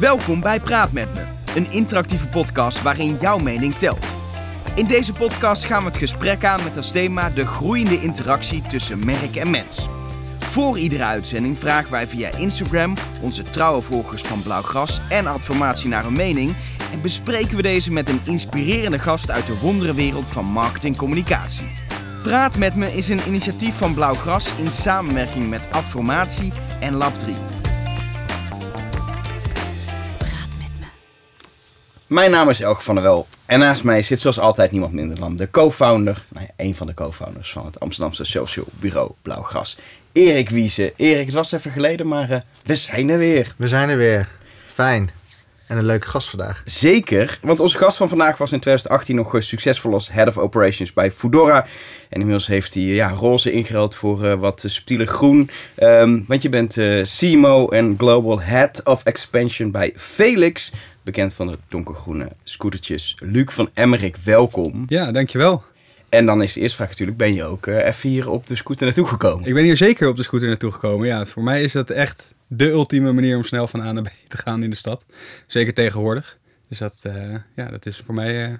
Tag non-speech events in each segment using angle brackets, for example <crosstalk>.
Welkom bij Praat met me, een interactieve podcast waarin jouw mening telt. In deze podcast gaan we het gesprek aan met als thema de groeiende interactie tussen merk en mens. Voor iedere uitzending vragen wij via Instagram onze trouwe volgers van Blauwgras en Adformatie naar een mening en bespreken we deze met een inspirerende gast uit de wonderenwereld van marketing communicatie. Praat met me is een initiatief van Blauwgras in samenwerking met Adformatie en Lab 3. Mijn naam is Elge van der Wel en naast mij zit zoals altijd niemand minder dan de co-founder, nou ja, een van de co-founders van het Amsterdamse social bureau Blauwgras, Erik Wiese. Erik, het was even geleden, maar uh, we zijn er weer. We zijn er weer. Fijn. En een leuke gast vandaag. Zeker, want onze gast van vandaag was in 2018 nog succesvol als Head of Operations bij Foodora. En inmiddels heeft hij ja, roze ingeruild voor uh, wat subtiele groen. Um, want je bent uh, CMO en Global Head of Expansion bij Felix. Bekend van de donkergroene scootertjes. Luc van Emmerik, welkom. Ja, dankjewel. En dan is de eerste vraag natuurlijk, ben je ook uh, even hier op de scooter naartoe gekomen? Ik ben hier zeker op de scooter naartoe gekomen. Ja, voor mij is dat echt de ultieme manier om snel van A naar B te gaan in de stad. Zeker tegenwoordig. Dus dat, uh, ja, dat is voor mij uh,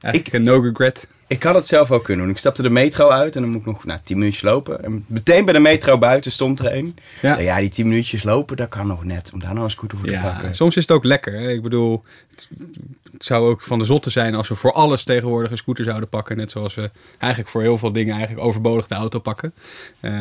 eigenlijk ik, een no regret. Ik had het zelf ook kunnen doen. Ik stapte de metro uit en dan moet ik nog nou, 10 minuutjes lopen. En meteen bij de metro buiten stond er een. Ja, ja die 10 minuutjes lopen, dat kan nog net. Om daar nou een scooter voor ja, te pakken. Soms is het ook lekker. Hè? Ik bedoel, het, het, zou ook van de zotte zijn als we voor alles tegenwoordig een scooter zouden pakken. Net zoals we eigenlijk voor heel veel dingen eigenlijk overbodig de auto pakken. Uh,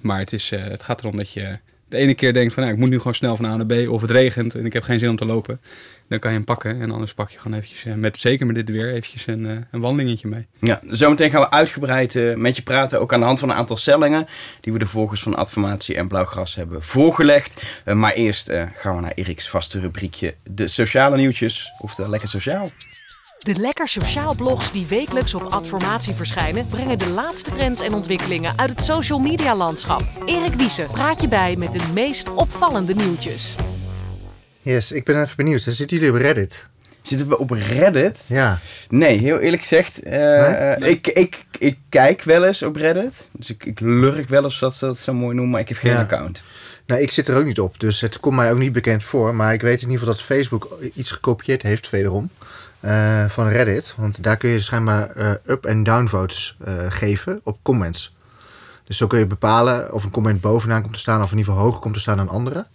maar het, is, uh, het gaat erom dat je de ene keer denkt van nou, ik moet nu gewoon snel van A naar B of het regent en ik heb geen zin om te lopen. Dan kan je hem pakken en anders pak je gewoon eventjes, met, zeker met dit weer, eventjes een, een wandelingetje mee. Ja, zometeen gaan we uitgebreid uh, met je praten, ook aan de hand van een aantal stellingen die we de volgers van Adformatie en Blauwgras hebben voorgelegd. Maar eerst gaan we naar Eriks vaste rubriekje, de sociale nieuwtjes, oftewel lekker sociaal. De Lekker Sociaal blogs die wekelijks op Adformatie verschijnen, brengen de laatste trends en ontwikkelingen uit het social media landschap. Erik Wiese praat je bij met de meest opvallende nieuwtjes. Yes, ik ben even benieuwd. Zitten jullie op Reddit? Zitten we op Reddit? Ja. Nee, heel eerlijk gezegd. Uh, nee? uh, ik, ik, ik kijk wel eens op Reddit. Dus ik, ik lurk wel eens, dat ze dat zo mooi noemen, maar ik heb geen ja. account. Nou, ik zit er ook niet op, dus het komt mij ook niet bekend voor. Maar ik weet in ieder geval dat Facebook iets gekopieerd heeft, wederom. Uh, van Reddit. Want daar kun je schijnbaar uh, up- en downvotes uh, geven op comments. Dus zo kun je bepalen of een comment bovenaan komt te staan... of in ieder geval hoger komt te staan dan andere.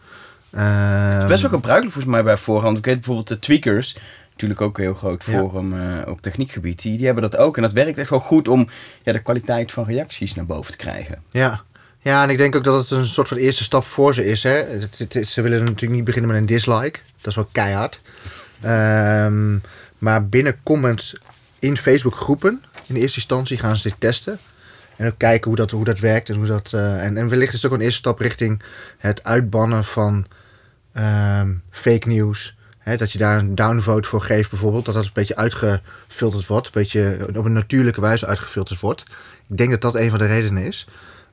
Het is best wel gebruikelijk volgens mij bij voorhand. Ik weet bijvoorbeeld de Tweakers... Natuurlijk ook een heel groot forum ja. op techniekgebied. Die, die hebben dat ook. En dat werkt echt wel goed om ja, de kwaliteit van reacties naar boven te krijgen. Ja, ja, en ik denk ook dat het een soort van eerste stap voor ze is. Hè. Het, ze willen natuurlijk niet beginnen met een dislike. Dat is wel keihard. Um, maar binnen comments in Facebook groepen, in eerste instantie gaan ze dit testen. En ook kijken hoe dat, hoe dat werkt. En, hoe dat, uh, en, en wellicht is het ook een eerste stap richting het uitbannen van um, fake news. Dat je daar een downvote voor geeft bijvoorbeeld. Dat dat een beetje uitgefilterd wordt. Een beetje op een natuurlijke wijze uitgefilterd wordt. Ik denk dat dat een van de redenen is.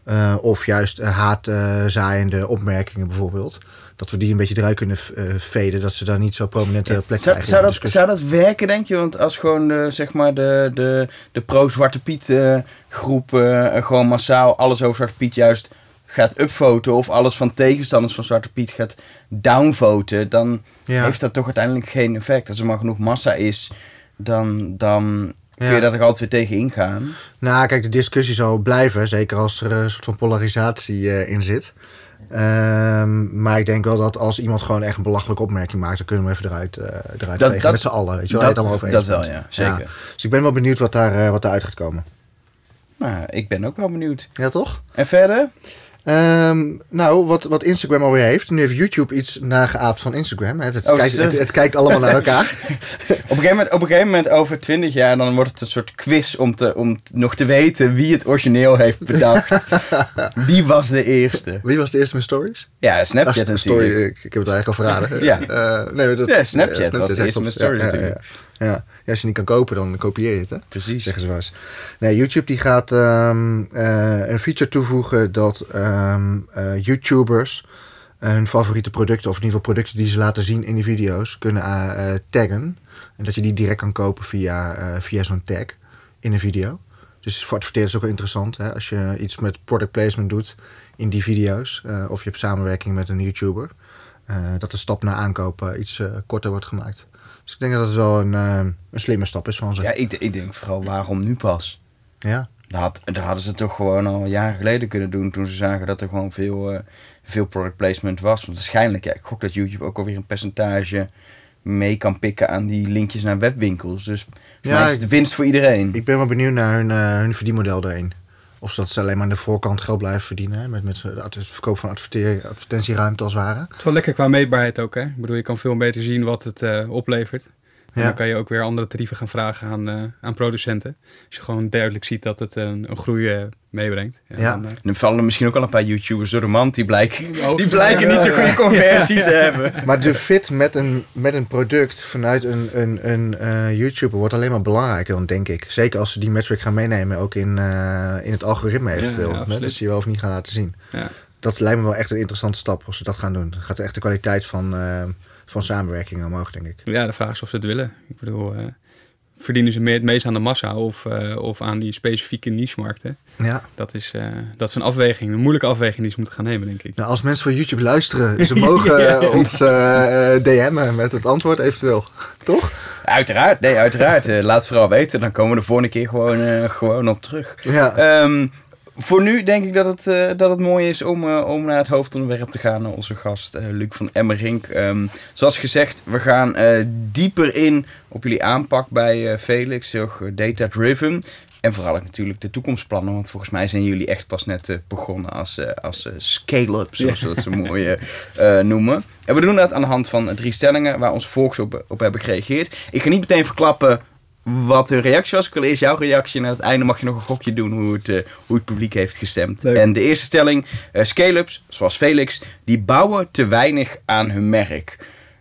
Uh, of juist uh, haatzaaiende opmerkingen bijvoorbeeld. Dat we die een beetje eruit kunnen veden. Dat ze daar niet zo prominente ja, plek zou, krijgen. Zou dat, zou dat werken, denk je? Want als gewoon de, zeg maar de, de, de pro-Zwarte Piet groep... gewoon massaal alles over Zwarte Piet juist gaat upvoten... of alles van tegenstanders van Zwarte Piet gaat downvoten... dan ja. heeft dat toch uiteindelijk geen effect. Als er maar genoeg massa is, dan... dan kun je daar toch altijd weer tegen ingaan? Nou, kijk, de discussie zal blijven. Zeker als er een soort van polarisatie uh, in zit. Um, maar ik denk wel dat als iemand gewoon echt een belachelijke opmerking maakt... dan kunnen we hem even eruit, uh, eruit dat. Dat, met z'n allen, weet je wel. Dat, allemaal over dat wel, ja. Zeker. Ja. Dus ik ben wel benieuwd wat, daar, uh, wat daaruit gaat komen. Nou, ik ben ook wel benieuwd. Ja, toch? En verder? Um, nou, wat, wat Instagram alweer heeft. Nu heeft YouTube iets nageaapt van Instagram. Het, het, oh, kijkt, het, het kijkt allemaal naar elkaar. <laughs> op, een gegeven moment, op een gegeven moment, over twintig jaar, dan wordt het een soort quiz om, te, om nog te weten wie het origineel heeft bedacht. <laughs> wie was de eerste? Wie was de eerste met stories? Ja, Snapchat natuurlijk. Story, ik, ik, heb het eigenlijk al verraden. ja. Uh, nee, dat, ja, Snapchat, Snapchat was de eerste met story ja, natuurlijk. Ja, als je niet kan kopen, dan kopieer je het. Hè? Precies. Zeggen ze eens. Nee, YouTube die gaat um, uh, een feature toevoegen dat um, uh, YouTubers uh, hun favoriete producten, of in ieder geval producten die ze laten zien in die video's, kunnen uh, taggen. En dat je die direct kan kopen via, via zo'n tag in een video. Dus voor adverteerders is ook wel interessant. Hè? Als je iets met product placement doet in die video's, of je hebt samenwerking met een YouTuber. eh, dat de stap naar aankopen iets eh, korter wordt gemaakt. Dus ik denk dat het wel een, eh, een slimme stap is van ze. Ja, ik, ik denk vooral waarom nu pas? Ja. Dat, had, dat hadden ze toch gewoon al jaren geleden kunnen doen toen ze zagen dat er gewoon veel, eh, veel product placement was. Want waarschijnlijk, ja, ik gok dat YouTube ook alweer een percentage mee kan pikken aan die linkjes naar webwinkels. Dus Ja, is de winst voor iedereen. Ik ben wel benieuwd naar hun, eh, hun verdienmodel daarin. Of dat ze alleen maar aan de voorkant geld blijven verdienen. Met, met adver- verkoop van advertentieruimte als het ware. Het is wel lekker qua meetbaarheid ook, hè? Ik bedoel, je kan veel beter zien wat het eh, oplevert. En Ja. dan kan je ook weer andere tarieven gaan vragen aan, eh, aan producenten. Als je gewoon duidelijk ziet dat het een, een groei eh, meebrengt. Ja. dan, eh, En er vallen misschien ook al een paar YouTubers door de mand die blijken, Oh, die blijken niet zo'n goede conversie te <laughs> hebben. Maar de fit met een, met een product vanuit een, een, een eh, YouTuber wordt alleen maar belangrijker dan denk ik. Zeker als ze die metric gaan meenemen ook in, eh, in het algoritme eventueel. ja, dat ze je wel of niet gaan laten zien. ja. Dat lijkt me wel echt een interessante stap als ze dat gaan doen. Dan gaat echt de kwaliteit van, eh, van samenwerking omhoog, denk ik. ja, de vraag is of ze het willen. Ik bedoel, eh, verdienen ze meer, het meest aan de massa of, eh, of aan die specifieke niche-markten? Ja. Dat is, eh, dat is een afweging, een moeilijke afweging die ze moeten gaan nemen, denk ik. Nou, als mensen van YouTube luisteren, ze <laughs> mogen Ja. ons DM'en met het antwoord eventueel. <laughs> Toch? Uiteraard, nee, uiteraard. Laat het vooral weten, dan komen we de volgende keer gewoon, eh, gewoon op terug. Ja. Ehm, voor nu denk ik dat het, eh, dat het mooi is om, eh, om naar het hoofdonderwerp te gaan. Naar onze gast eh, Luc van Emmerink. Ehm, zoals gezegd, we gaan dieper in op jullie aanpak bij Felix. Heel erg data-driven. En vooral ook natuurlijk de toekomstplannen. Want volgens mij zijn jullie echt pas net begonnen als, als scale-up, zoals we dat zo mooi noemen. En we doen dat aan de hand van drie stellingen waar onze volgers op, op hebben gereageerd. Ik ga niet meteen verklappen wat hun reactie was. Ik wil eerst jouw reactie en aan het einde mag je nog een gokje doen hoe het, eh, hoe het publiek heeft gestemd. Leuk. En de eerste stelling, eh, scale-ups, zoals Felix, die bouwen te weinig aan hun merk.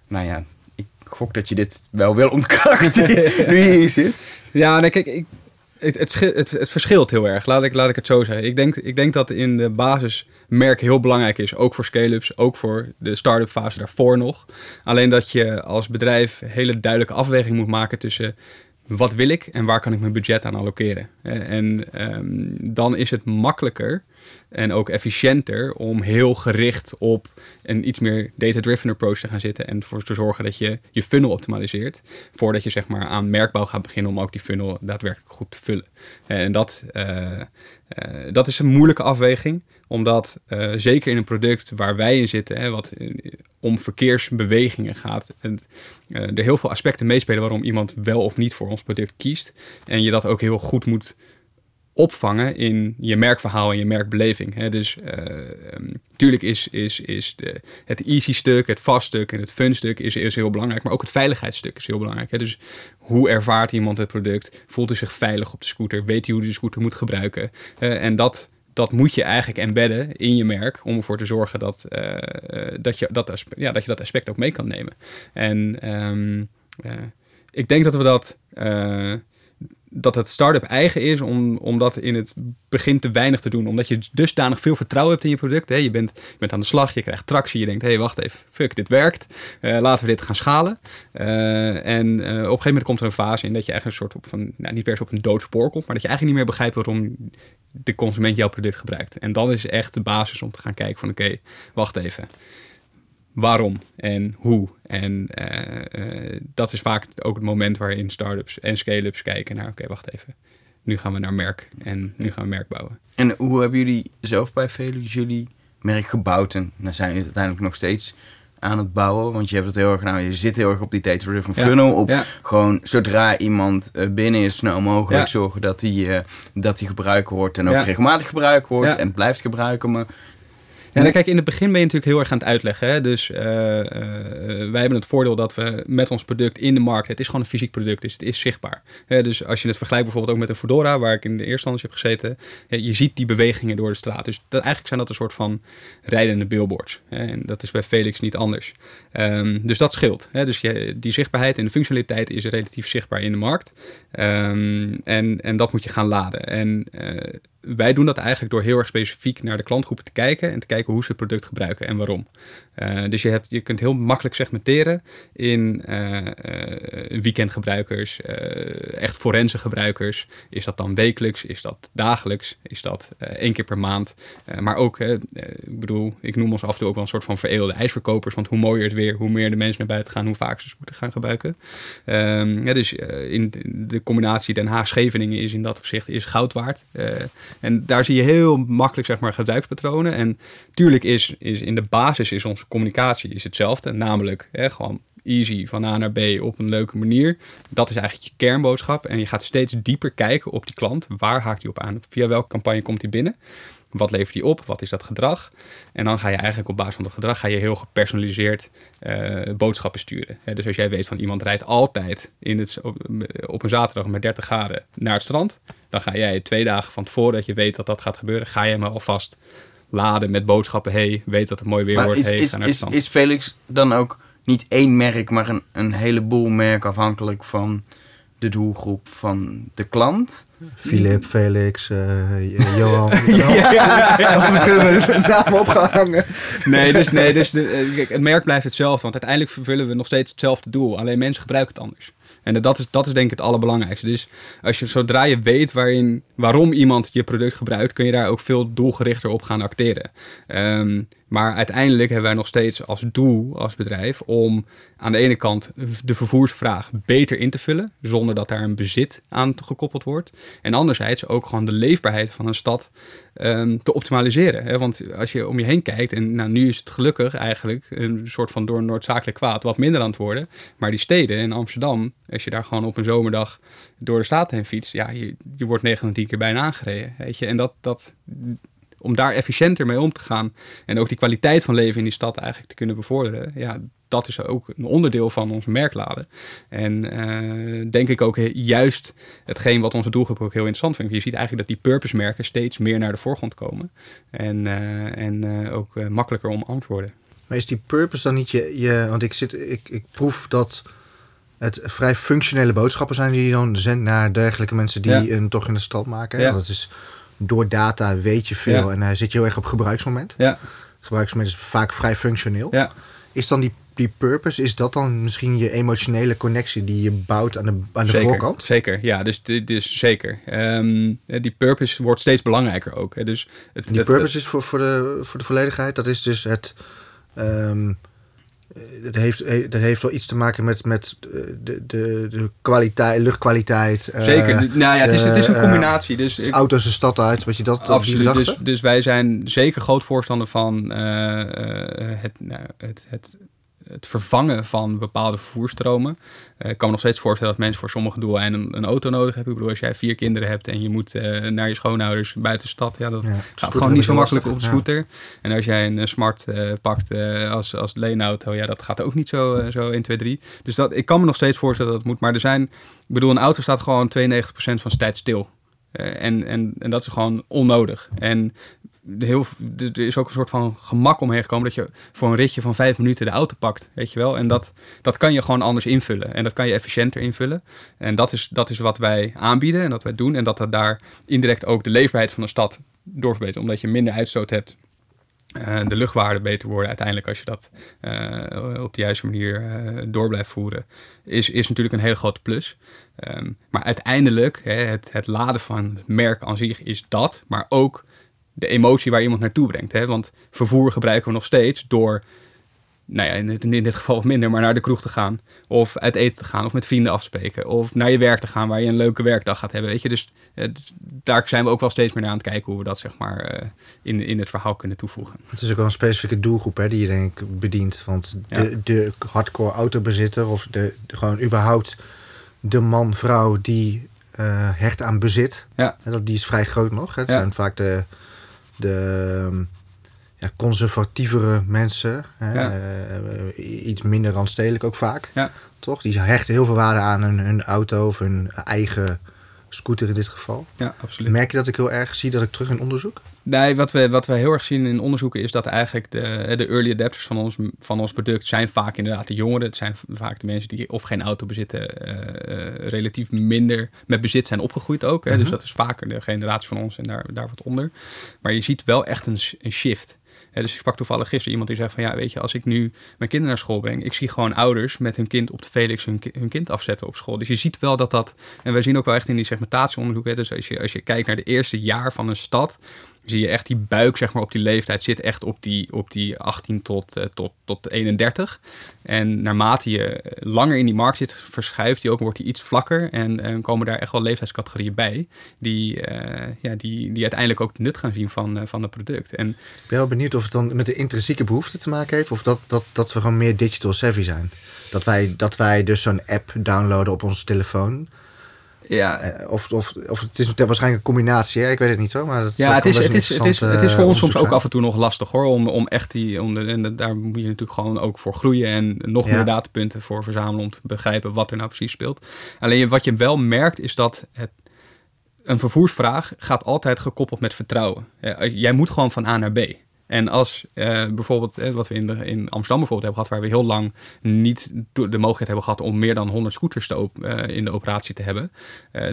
Nou ja, ik gok dat je dit wel wil ontkrachten nu je hier zit. Ja, nee, kijk, ik, het, het, het verschilt heel erg. Laat ik, laat ik het zo zeggen. Ik denk, ik denk dat in de basis merk heel belangrijk is. Ook voor scale-ups, ook voor de start-up fase daarvoor nog. Alleen dat je als bedrijf hele duidelijke afweging moet maken tussen... Wat wil ik en waar kan ik mijn budget aan allokeren? Eh, En ehm, dan is het makkelijker en ook efficiënter om heel gericht op een iets meer data-driven approach te gaan zitten. En ervoor te zorgen dat je je funnel optimaliseert. Voordat je zeg maar aan merkbouw gaat beginnen om ook die funnel daadwerkelijk goed te vullen. En dat, eh, eh, dat is een moeilijke afweging. Omdat eh, zeker in een product waar wij in zitten, hè, wat eh, om verkeersbewegingen gaat, en, eh, er heel veel aspecten meespelen waarom iemand wel of niet voor ons product kiest. En je dat ook heel goed moet opvangen in je merkverhaal en je merkbeleving. Dus eh, ehm, is, is, is de, het easy stuk, het fast stuk en het fun stuk is, is heel belangrijk. Maar ook het veiligheidsstuk is heel belangrijk. Dus hoe ervaart iemand het product? Voelt hij zich veilig op de scooter? Weet hij hoe hij de scooter moet gebruiken? Eh, en dat, dat moet je eigenlijk embedden in je merk om ervoor te zorgen dat, eh, dat, je, dat, aspe- ja, dat je dat aspect ook mee kan nemen. En ehm, eh, ik denk dat we dat... dat het start-up eigen is om, dat in het begin te weinig te doen. Omdat je dusdanig veel vertrouwen hebt in je product. Hè. Je, bent, bent aan de slag, je krijgt tractie. Je denkt, hé, hey, wacht even, fuck, dit werkt. Eh, laten we dit gaan schalen. Eh, en eh, op een gegeven moment komt er een fase in dat je eigenlijk een soort van, nou, niet per se op een dood spoor komt, maar dat je eigenlijk niet meer begrijpt waarom de consument jouw product gebruikt. En dan is echt de basis om te gaan kijken van, oké, wacht even waarom en hoe. En eh, eh, dat is vaak ook het moment waarin startups en scale-ups kijken naar, oké, wacht even. Nu gaan we naar merk en nu gaan we merk bouwen. En hoe hebben jullie zelf bij Felix jullie merk gebouwd? En dan zijn jullie uiteindelijk nog steeds aan het bouwen. Want je hebt het heel erg, nou, je zit heel erg op die data-driven Ja, funnel. Op ja. gewoon zodra iemand eh, binnen is, snel mogelijk Ja. zorgen dat die, eh, dat die gebruikt wordt. En ook regelmatig gebruikt wordt en blijft gebruiken. Maar Ja, dan kijk, in het begin ben je natuurlijk heel erg aan het uitleggen. Hè? Dus eh, eh, wij hebben het voordeel dat we met ons product in de markt, het is gewoon een fysiek product, dus het is zichtbaar. Hè, dus als je het vergelijkt bijvoorbeeld ook met een Fedora, waar ik in de eerste heb gezeten, je ziet die bewegingen door de straat. Dus dat, eigenlijk zijn dat een soort van rijdende billboards. En dat is bij Felix niet anders. Ehm, dus dat scheelt. Hè? Dus je, die zichtbaarheid en de functionaliteit is relatief zichtbaar in de markt. Ehm, en, en dat moet je gaan laden. En eh, wij doen dat eigenlijk door heel erg specifiek naar de klantgroepen te kijken en te kijken hoe ze het product gebruiken en waarom. Uh, dus je, hebt, je kunt heel makkelijk segmenteren in uh, uh, weekendgebruikers, echt forense gebruikers. Is dat dan wekelijks? Is dat dagelijks? Is dat één keer per maand? maar ook, ik bedoel, ik noem ons af en toe ook wel een soort van veredelde ijsverkopers. Want hoe mooier het weer, hoe meer de mensen naar buiten gaan, hoe vaak ze moeten gaan gebruiken. Um, ja, dus in de combinatie Den Haag-Scheveningen is in dat opzicht is goud waard. En daar zie je heel makkelijk zeg maar gebruikspatronen. En tuurlijk is, is in de basis is ons communicatie is hetzelfde. Namelijk hè, gewoon easy van A naar B op een leuke manier. Dat is eigenlijk je kernboodschap. En je gaat steeds dieper kijken op die klant. Waar haakt hij op aan? Via welke campagne komt hij binnen? Wat levert hij op? Wat is dat gedrag? En dan ga je eigenlijk op basis van dat gedrag ga je heel gepersonaliseerd uh, boodschappen sturen. dus als jij weet van iemand rijdt altijd in het, op, een zaterdag met 30 graden naar het strand, dan ga jij twee dagen van tevoren dat je weet dat dat gaat gebeuren, ga je hem alvast laden met boodschappen. hey, weet dat het mooi weer wordt. Is, hey, is, ga naar is, is Felix dan ook niet één merk, maar een, een heleboel merken afhankelijk van de doelgroep van de klant? Philip, Felix, <laughs> uh, Johan. ja, misschien een <laughs> naam opgehangen. Nee, dus, nee, dus de, eh, kijk, het merk blijft hetzelfde. Want uiteindelijk vervullen we nog steeds hetzelfde doel. Alleen mensen gebruiken het anders. En dat is, dat is denk ik het allerbelangrijkste. Dus als je, zodra je weet waarin, waarom iemand je product gebruikt, kun je daar ook veel doelgerichter op gaan acteren. Ehm, maar uiteindelijk hebben wij nog steeds als doel als bedrijf om aan de ene kant de vervoersvraag beter in te vullen, zonder dat daar een bezit aan gekoppeld wordt. En anderzijds ook gewoon de leefbaarheid van een stad um, te optimaliseren. Hè? Want als je om je heen kijkt, en nou, nu is het gelukkig eigenlijk een soort van door noodzakelijk kwaad wat minder aan het worden. Maar die steden in Amsterdam, als je daar gewoon op een zomerdag door de staat heen fietst, ja, je, je wordt 9 10 keer bijna aangereden. Weet je? En dat, dat, om daar efficiënter mee om te gaan en ook die kwaliteit van leven in die stad eigenlijk te kunnen bevorderen, ja, dat is ook een onderdeel van onze merklade. En uh, denk ik ook juist hetgeen wat onze doelgroep ook heel interessant vindt. Je ziet eigenlijk dat die purpose merken steeds meer naar de voorgrond komen. En, uh, en uh, ook makkelijker omarmd worden. Maar is die purpose dan niet je... je want ik, zit, ik, ik proef dat het vrij functionele boodschappen zijn die je dan zendt naar dergelijke mensen die ja. een toch in de stad maken. Ja. Dat is door data weet je veel ja. en hij zit je heel erg op gebruiksmoment. Ja. Gebruiksmoment is vaak vrij functioneel. Ja. Is dan die die purpose, is dat dan misschien je emotionele connectie die je bouwt aan de, aan de zeker, voorkant? Zeker, ja, dus, dus zeker. Um, die purpose wordt steeds belangrijker ook. Dus het, die het, purpose is voor, voor, de, voor de volledigheid, dat is dus het. Um, dat, heeft, dat heeft wel iets te maken met, met de, de, de kwaliteit, luchtkwaliteit. Zeker, nou ja, het is, het is een combinatie. Dus ik, auto's de stad uit, wat je dat Absoluut, dus, dus wij zijn zeker groot voorstander van uh, het, nou, het, het het vervangen van bepaalde vervoerstromen. Uh, ik kan me nog steeds voorstellen dat mensen voor sommige doeleinden een, een auto nodig hebben. Ik bedoel, als jij vier kinderen hebt en je moet uh, naar je schoonouders buiten de stad, ja, dat ja, gaat gewoon niet zo makkelijk op de scooter. Ja. En als jij een smart uh, pakt als, als leenauto, ja, dat gaat ook niet zo, zo 1, 2, 3. Dus dat, ik kan me nog steeds voorstellen dat het moet. Maar er zijn, ik bedoel, een auto staat gewoon 92% van zijn tijd stil. en, en, en dat is gewoon onnodig. En heel, er is ook een soort van gemak omheen gekomen dat je voor een ritje van vijf minuten de auto pakt, weet je wel. En dat, dat kan je gewoon anders invullen en dat kan je efficiënter invullen. En dat is, dat is wat wij aanbieden en dat wij doen en dat dat daar indirect ook de leefbaarheid van de stad doorverbetert, omdat je minder uitstoot hebt. Uh, de luchtwaarden beter worden uiteindelijk als je dat uh, op de juiste manier uh, door blijft voeren, is, is natuurlijk een hele grote plus. Um, maar uiteindelijk, hè, het, het laden van het merk aan zich is dat, maar ook de emotie waar iemand naartoe brengt. Hè? Want vervoer gebruiken we nog steeds door, nou ja, in dit, in dit geval minder, maar naar de kroeg te gaan. Of uit eten te gaan, of met vrienden afspreken. Of naar je werk te gaan, waar je een leuke werkdag gaat hebben. Weet je? Dus eh, daar zijn we ook wel steeds meer naar aan het kijken hoe we dat zeg maar uh, in, in het verhaal kunnen toevoegen. Het is ook wel een specifieke doelgroep hè, die je denk ik bedient. Want de, ja. de hardcore autobezitter of de, gewoon überhaupt de man, vrouw die uh, hecht aan bezit. Ja. Dat, die is vrij groot nog. Hè. Het ja. zijn vaak de de ja, conservatievere mensen. Hè, uh, iets minder randstedelijk ook vaak. Toch? Die hechten heel veel waarde aan hun, hun auto of hun eigen scooter in dit geval. Ja, absoluut. Merk je dat ik heel erg zie dat ik terug in onderzoek? Nee, wat we, wat we heel erg zien in onderzoeken is dat eigenlijk de, de early adapters van ons, van ons product zijn vaak inderdaad de jongeren. Het zijn vaak de mensen die of geen auto bezitten, uh, relatief minder met bezit zijn opgegroeid ook. Hè. Dus Mhm. dat is vaker de generatie van ons en daar, daar wat onder. Maar je ziet wel echt een, een shift. Dus ik sprak toevallig gisteren iemand die zei van ja, weet je, als ik nu mijn kinderen naar school breng, ik zie gewoon ouders met hun kind op de Felix hun, hun kind afzetten op school. Dus je ziet wel dat dat, en wij zien ook wel echt in die segmentatieonderzoeken, hè, dus als je, als je kijkt naar de eerste jaar van een stad, zie je echt die buik zeg maar op die leeftijd zit echt op die, op die 18 tot, eh, tot, tot 31. En naarmate je langer in die markt zit, verschuift die ook, wordt die iets vlakker en, en komen daar echt wel leeftijdscategorieën bij die, eh, ja, die, die uiteindelijk ook nut gaan zien van, eh, van het product. En Ik ben wel benieuwd of het dan met de intrinsieke behoefte te maken heeft. Of dat, dat, dat we gewoon meer digital savvy zijn. Dat wij, dat wij dus zo'n app downloaden op onze telefoon. Ja, Eh, Of, of, of het is waarschijnlijk een combinatie. Hè? Ik weet het niet hoor. Maar dat Ja, het is, het, is, het, is, het voor eh, ons soms ook af en toe nog lastig hoor. Om, om echt die. Om de, en daar moet je natuurlijk gewoon ook voor groeien. En nog Ja. meer datapunten voor verzamelen. Om te begrijpen wat er nou precies speelt. Alleen wat je wel merkt is dat het. Een vervoersvraag gaat altijd gekoppeld met vertrouwen. Ja, Jij moet gewoon van A naar B. En als eh, bijvoorbeeld, eh, wat we in, in Amsterdam bijvoorbeeld hebben gehad, waar we heel lang niet de mogelijkheid hebben gehad om meer dan 100 scooters te op- eh, in de operatie te hebben,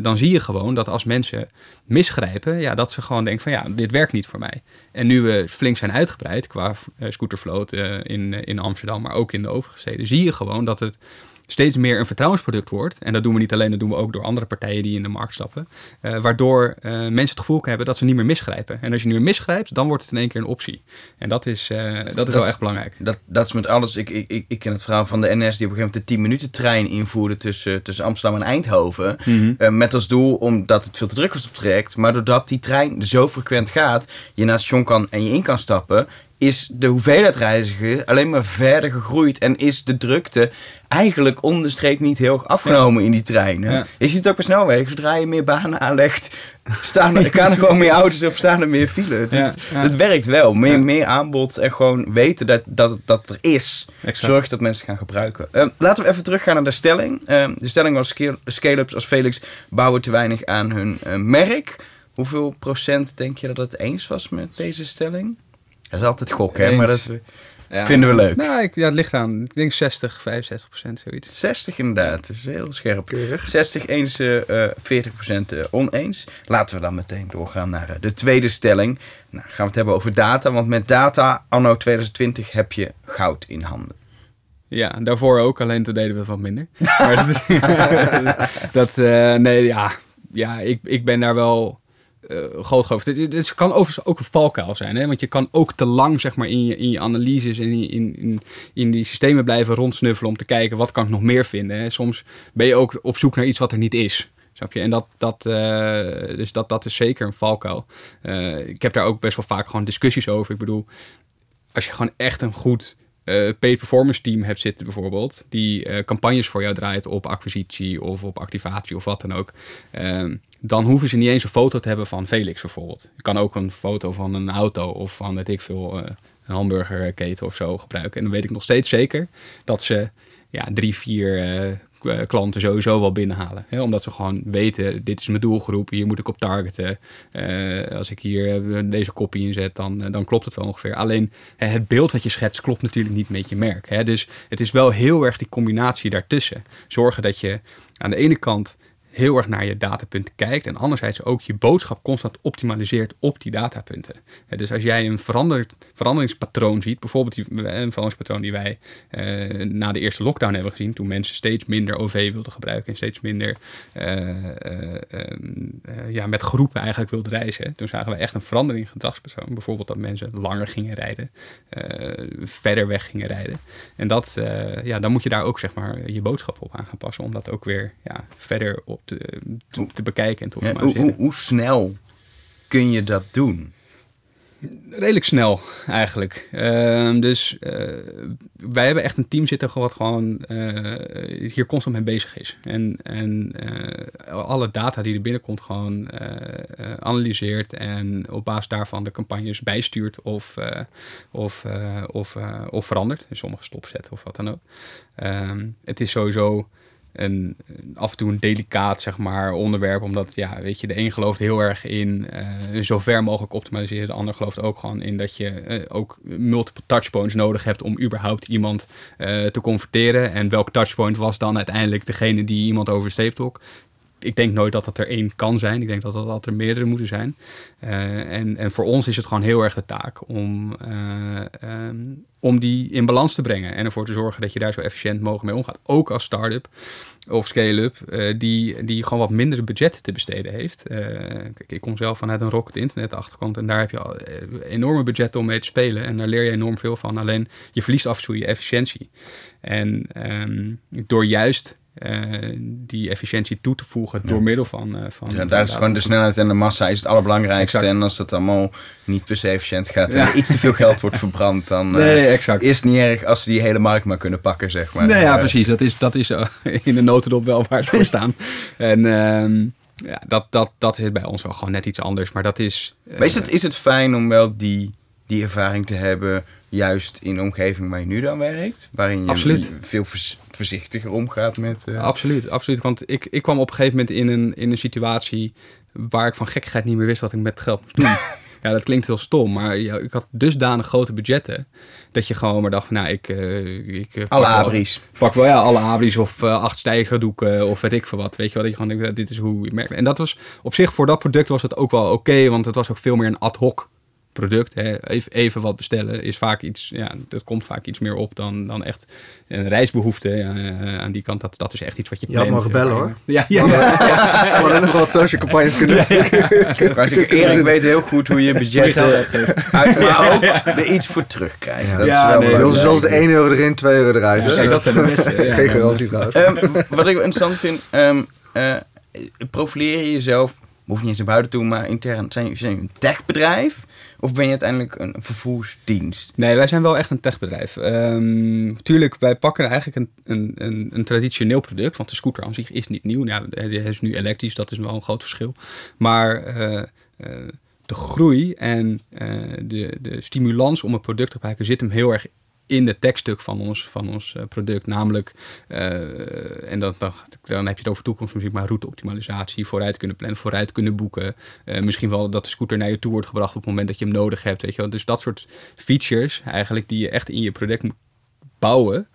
dan zie je gewoon dat als mensen misgrijpen, ja, dat ze gewoon denken van ja, dit werkt niet voor mij. En nu we flink zijn uitgebreid qua scootervloot in, in Amsterdam, maar ook in de overige steden, zie je gewoon dat het steeds meer een vertrouwensproduct wordt. En dat doen we niet alleen, dat doen we ook door andere partijen die in de markt stappen. eh, waardoor eh, mensen het gevoel hebben dat ze niet meer misgrijpen. En als je niet meer misgrijpt, dan wordt het in één keer een optie. En dat is, eh, dat is wel echt belangrijk. Dat, dat is met alles. Ik, ik, ik, ik ken het verhaal van de NS die op een gegeven moment de 10 minuten trein invoerde tussen, tussen Amsterdam en Eindhoven. Eh, met als doel omdat het veel te druk was op het traject. Maar doordat die trein zo frequent gaat, je naar het station kan en je in kan stappen, is de hoeveelheid reizigers alleen maar verder gegroeid. En is de drukte eigenlijk om de streep niet heel erg afgenomen in die treinen. Ja. Je ziet het ook bij snelwegen. Zodra je meer banen aanlegt, staan er, <laughs> gaan er gewoon meer auto's op, staan er meer file. Het, Ja, werkt wel. Meer, meer aanbod en gewoon weten dat, dat, dat er is. Exact. Zorg dat mensen gaan gebruiken. Ehm, laten we even teruggaan naar de stelling. Ehm, de stelling was scale- scale-ups als Felix bouwen te weinig aan hun eh, merk. Hoeveel procent denk je dat het eens was met deze stelling? Dat is altijd gok, hè? Maar dat Ja. vinden we leuk. Nou, ik, ja, het ligt aan. Ik denk 60, 65 procent, zoiets. 60 inderdaad, dat is heel scherp. Keurig. 60 eens, eh, eh, 40 procent eh, oneens. Laten we dan meteen doorgaan naar eh, de tweede stelling. Nou, gaan we het hebben over data, want met data anno 2020 heb je goud in handen. Ja, daarvoor ook, alleen toen deden we wat minder. <laughs> Maar dat, is- <laughs> dat eh, nee, ja, ja ik, ik ben daar wel eh groot het kan overigens ook een valkuil zijn, hè? want je kan ook te lang zeg maar, in, je, in je analyses en in, in, in, in die systemen blijven rondsnuffelen om te kijken wat kan ik nog meer vinden. Hè? Soms ben je ook op zoek naar iets wat er niet is. Snap je? En dat, dat, eh, dus dat, dat is zeker een valkuil. Eh, ik heb daar ook best wel vaak gewoon discussies over. Ik bedoel, als je gewoon echt een goed eh paid performance team hebt zitten bijvoorbeeld, die eh, campagnes voor jou draait op acquisitie of op activatie of wat dan ook, ehm, dan hoeven ze niet eens een foto te hebben van Felix bijvoorbeeld. Je kan ook een foto van een auto of van, weet ik veel, eh, een hamburgerketen of zo gebruiken. En dan weet ik nog steeds zeker dat ze ja, drie, vier klanten sowieso wel binnenhalen. Hè? Omdat ze gewoon weten, dit is mijn doelgroep, hier moet ik op targeten. Eh, als ik hier eh, deze kopie inzet, dan, eh, dan klopt het wel ongeveer. Alleen het beeld wat je schetst klopt natuurlijk niet met je merk. Hè? Dus het is wel heel erg die combinatie daartussen. Zorgen dat je aan de ene kant heel erg naar je datapunten kijkt. En anderzijds ook je boodschap constant optimaliseert op die datapunten. Eh, Dus als jij een veranderingspatroon ziet, bijvoorbeeld die, een veranderingspatroon die wij eh, na de eerste lockdown hebben gezien, toen mensen steeds minder OV wilden gebruiken en steeds minder eh, eh, ehm, eh, ja, met groepen eigenlijk wilden reizen. Toen zagen we echt een verandering in gedragspatroon. Bijvoorbeeld dat mensen langer gingen rijden, eh, verder weg gingen rijden. En dat, eh, ja, dan moet je daar ook zeg maar je boodschap op aan gaan passen, om dat ook weer ja, verder op te, te, te bekijken en te Ja, hoe, hoe, hoe snel kun je dat doen? redelijk snel eigenlijk. Ehm, dus eh, wij hebben echt een team zitten wat gewoon eh, hier constant mee bezig is. En, en eh, alle data die er binnenkomt gewoon analyseert en op basis daarvan de campagnes bijstuurt of, of, of, of verandert. In sommige stopzetten of wat dan ook. Ehm, het is sowieso een, af en toe een delicaat zeg maar, onderwerp. Omdat ja, weet je, de een gelooft heel erg in uh, zo ver mogelijk optimaliseren. De ander gelooft ook gewoon in dat je uh, ook multiple touchpoints nodig hebt om überhaupt iemand uh, te converteren. En welk touchpoint was dan uiteindelijk degene die iemand oversteept ook ik denk nooit dat dat er één kan zijn. Ik denk dat dat, dat er meerdere moeten zijn. Uh, en, en voor ons is het gewoon heel erg de taak om, uh, um, om die in balans te brengen. En ervoor te zorgen dat je daar zo efficiënt mogelijk mee omgaat. Ook als start-up of scale-up, uh, die, die gewoon wat minder budget te besteden heeft. kijk, ik kom zelf vanuit een rocket internet achterkant. En daar heb je al enorme budgetten om mee te spelen. En daar leer je enorm veel van. Alleen je verliest af en toe je efficiëntie. En um, door juist die efficiëntie toe te voegen ja. door middel van... Uh, van ja, daar is gewoon de snelheid en de massa is het allerbelangrijkste. Exact. En als dat allemaal niet per se efficiënt gaat ja. en iets te veel geld wordt verbrand, dan <laughs> nee, exact. is het niet erg als ze die hele markt maar kunnen pakken, zeg maar. Nee, ja, precies. Dat is, dat is <laughs> in de notendop wel waar ze voor staan. <laughs> en ehm, ja, dat, dat, dat is bij ons wel gewoon net iets anders. Maar dat is... maar is het, is het fijn om wel die, die ervaring te hebben juist in de omgeving waar je nu dan werkt? Waarin je absoluut. veel voorzichtiger omgaat met... Uh... Absoluut, absoluut. Want ik, ik kwam op een gegeven moment in een, in een situatie waar ik van gekkigheid niet meer wist wat ik met geld moest doen. <laughs> ja, dat klinkt heel stom, maar ja, ik had dusdanig grote budgetten dat je gewoon maar dacht van, nou, ik... Uh, ik alle abris. Pak wel, ja, alle abris of uh, acht stijgerdoeken of weet ik veel wat. Weet je wat, ik gewoon denk, dit is hoe je merkt. En dat was op zich, voor dat product was het ook wel oké, okay, want het was ook veel meer een ad hoc product. Hè. Even, even wat bestellen is vaak iets, ja, dat komt vaak iets meer op dan, dan echt een reisbehoefte. Ja, aan die kant, dat, dat is echt iets wat je Je had mogen bellen hoor. Ja, ja. We hadden nog wat social campagnes kunnen doen. Maar <laughs> Erik weet heel goed hoe je budget uit, maar ook er iets voor terugkrijgt. Ja, dat ja, is wel nee, dus zoals de 1 euro erin, 2 euro eruit. Ja, dat zijn de beste. <laughs> Geen garantie trouwens. Um, wat ik interessant vind, um, uh, profileer je jezelf, hoeft niet eens naar buiten toe, maar intern, zijn je een techbedrijf? Of ben je uiteindelijk een vervoersdienst? Nee, wij zijn wel echt een techbedrijf. Um, tuurlijk, wij pakken eigenlijk een, een, een, een, traditioneel product. Want de scooter aan zich is niet nieuw. Nou, hij is nu elektrisch, dat is wel een groot verschil. Maar uh, uh, de groei en uh, de, de stimulans om een product te gebruiken zit hem heel erg in het tekststuk van ons, van ons uh, product. Namelijk, uh, en dan, dan, dan, heb je het over toekomstmuziek, maar routeoptimalisatie, vooruit kunnen plannen, vooruit kunnen boeken. Uh, misschien wel dat de scooter naar je toe wordt gebracht op het moment dat je hem nodig hebt. Weet je wel. Dus dat soort features eigenlijk die je echt in je product moet bouwen,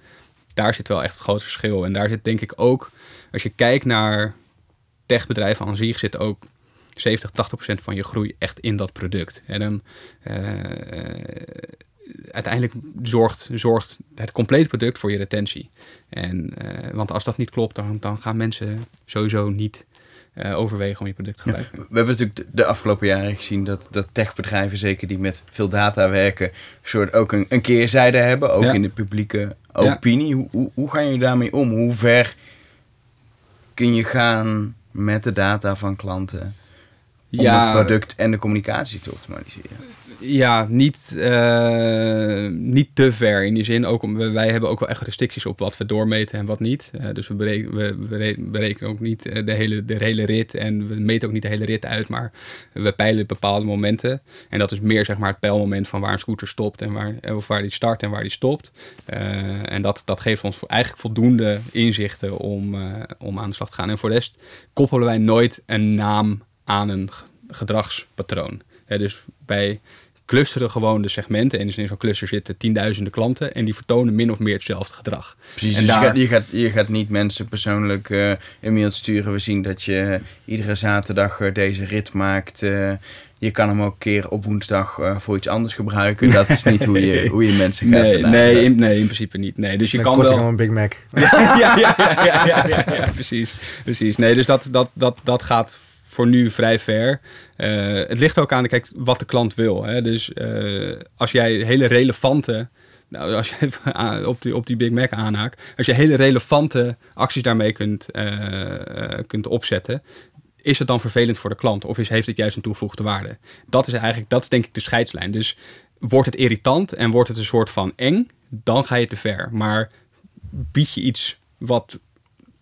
daar zit wel echt het groot verschil. En daar zit denk ik ook, als je kijkt naar techbedrijven aan zich, zit ook 70, 80 procent van je groei echt in dat product. En dan uiteindelijk zorgt, zorgt het complete product voor je retentie. En, uh, want als dat niet klopt, dan, dan gaan mensen sowieso niet uh, overwegen om je product te gebruiken. Ja, we hebben natuurlijk de afgelopen jaren gezien dat, dat techbedrijven, zeker die met veel data werken, soort ook een, een keerzijde hebben, ook ja. in de publieke opinie. Ja. Hoe, hoe, hoe ga je daarmee om? Hoe ver kun je gaan met de data van klanten om het product en de communicatie te optimaliseren? ja, niet, uh, niet te ver in die zin. Ook om, wij hebben ook wel echt restricties op wat we doormeten en wat niet. Uh, dus we berekenen, we berekenen ook niet de hele, de hele rit en we meten ook niet de hele rit uit, maar we peilen bepaalde momenten. En dat is meer zeg maar het pijlmoment van waar een scooter stopt en waar, of waar die start en waar die stopt. Uh, en dat, dat geeft ons eigenlijk voldoende inzichten om, om aan de slag te gaan. En voor de rest koppelen wij nooit een naam aan een gedragspatroon. dus bij clusteren gewoon de segmenten. En dus in zo'n cluster zitten tienduizenden klanten. En die vertonen min of meer hetzelfde gedrag. Precies, en dus daar... je, gaat, je, gaat, je gaat niet mensen persoonlijk uh, een mail sturen. We zien dat je iedere zaterdag uh, deze rit maakt. Uh, je kan hem ook een keer op woensdag uh, voor iets anders gebruiken. Dat is niet hoe je, <laughs> hoe je mensen gaat nee, nee in, nee, in principe niet. Nee, dus je kan wel... een Big Mac. <laughs> ja, ja, ja, ja, ja, ja, ja, precies. precies. Nee, dus dat, dat, dat, dat gaat voor nu vrij ver. Uh, het ligt ook aan kijk, wat de klant wil. Hè? Dus uh, als jij hele relevante. Nou, als je <laughs> op die, op die Big Mac aanhaakt. Als je hele relevante acties daarmee kunt, uh, kunt opzetten. Is het dan vervelend voor de klant? Of is, heeft het juist een toegevoegde waarde? Dat is eigenlijk, dat is denk ik de scheidslijn. Dus wordt het irritant en wordt het een soort van eng, dan ga je te ver. Maar bied je iets wat